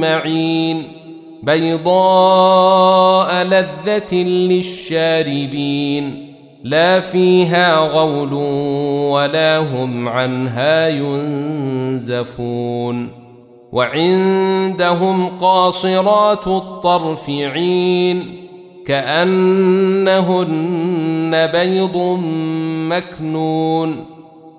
معين بيضاء لذة للشاربين لا فيها غول ولا هم عنها ينزفون وعندهم قاصرات الطرف عين كأنهن بيض مكنون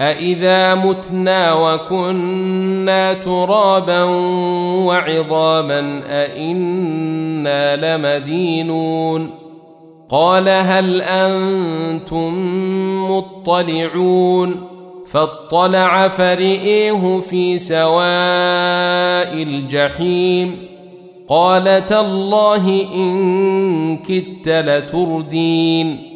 أإذا متنا وكنا ترابا وعظاما أإنا لمدينون قال هل أنتم مطلعون فاطلع فرئيه في سواء الجحيم قال تالله إن كدت لتردين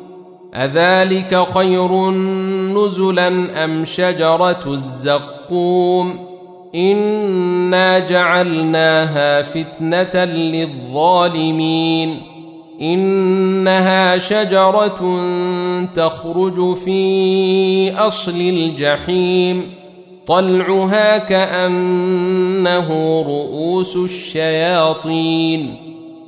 أذلك خير نزلا أم شجرة الزقوم إنا جعلناها فتنة للظالمين إنها شجرة تخرج في أصل الجحيم طلعها كأنه رؤوس الشياطين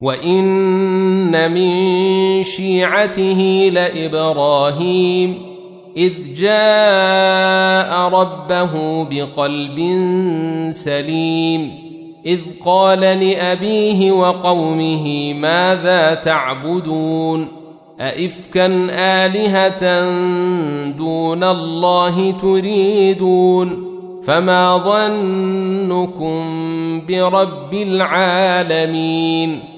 وان من شيعته لابراهيم اذ جاء ربه بقلب سليم اذ قال لابيه وقومه ماذا تعبدون؟ أئفكا آلهة دون الله تريدون؟ فما ظنكم برب العالمين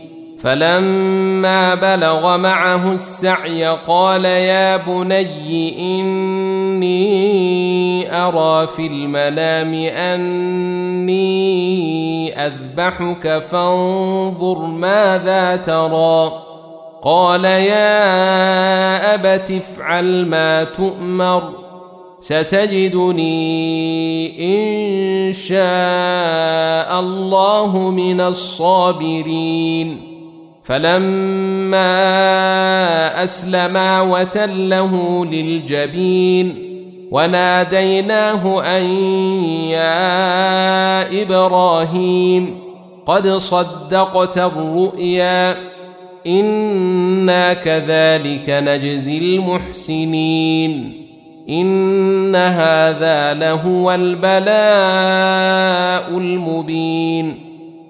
فلما بلغ معه السعي قال يا بني إني أرى في المنام أني أذبحك فانظر ماذا ترى. قال يا أبت افعل ما تؤمر ستجدني إن شاء الله من الصابرين. فلما أسلما وتله للجبين وناديناه أن يا إبراهيم قد صدقت الرؤيا إنا كذلك نجزي المحسنين إن هذا لهو البلاء المبين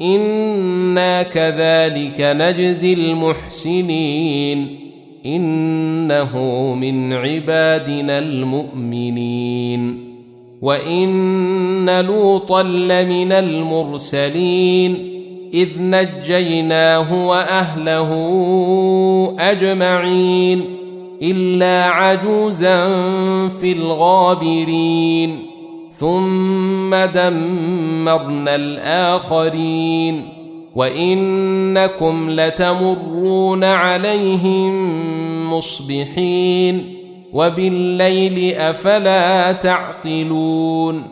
أنا كذلك نجزي المحسنين انه من عبادنا المؤمنين وان لوطا لمن المرسلين اذ نجيناه واهله اجمعين الا عجوزا في الغابرين ثم دمرنا الاخرين وانكم لتمرون عليهم مصبحين وبالليل افلا تعقلون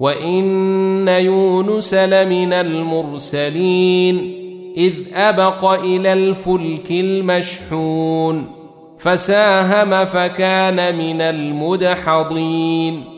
وان يونس لمن المرسلين اذ ابق إلى الفلك المشحون فساهم فكان من المدحضين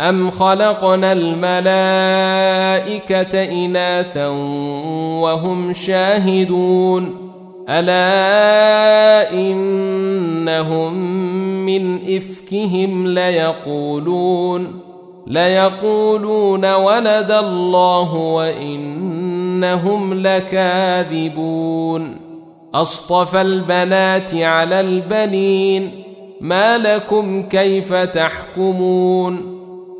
ام خلقنا الملائكه اناثا وهم شاهدون الا انهم من افكهم ليقولون ليقولون ولد الله وانهم لكاذبون اصطفى البنات على البنين ما لكم كيف تحكمون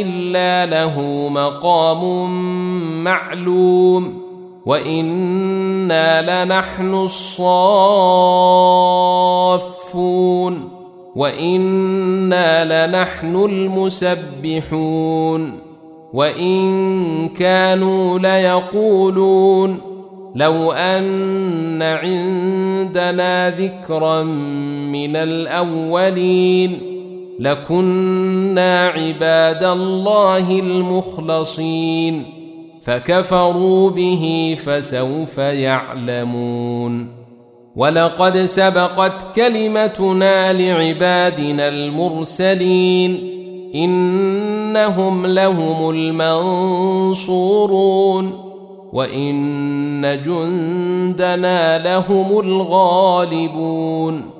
إلا له مقام معلوم وإنا لنحن الصافون وإنا لنحن المسبحون وإن كانوا ليقولون لو أن عندنا ذكرا من الأولين لكنا عباد الله المخلصين فكفروا به فسوف يعلمون ولقد سبقت كلمتنا لعبادنا المرسلين انهم لهم المنصورون وان جندنا لهم الغالبون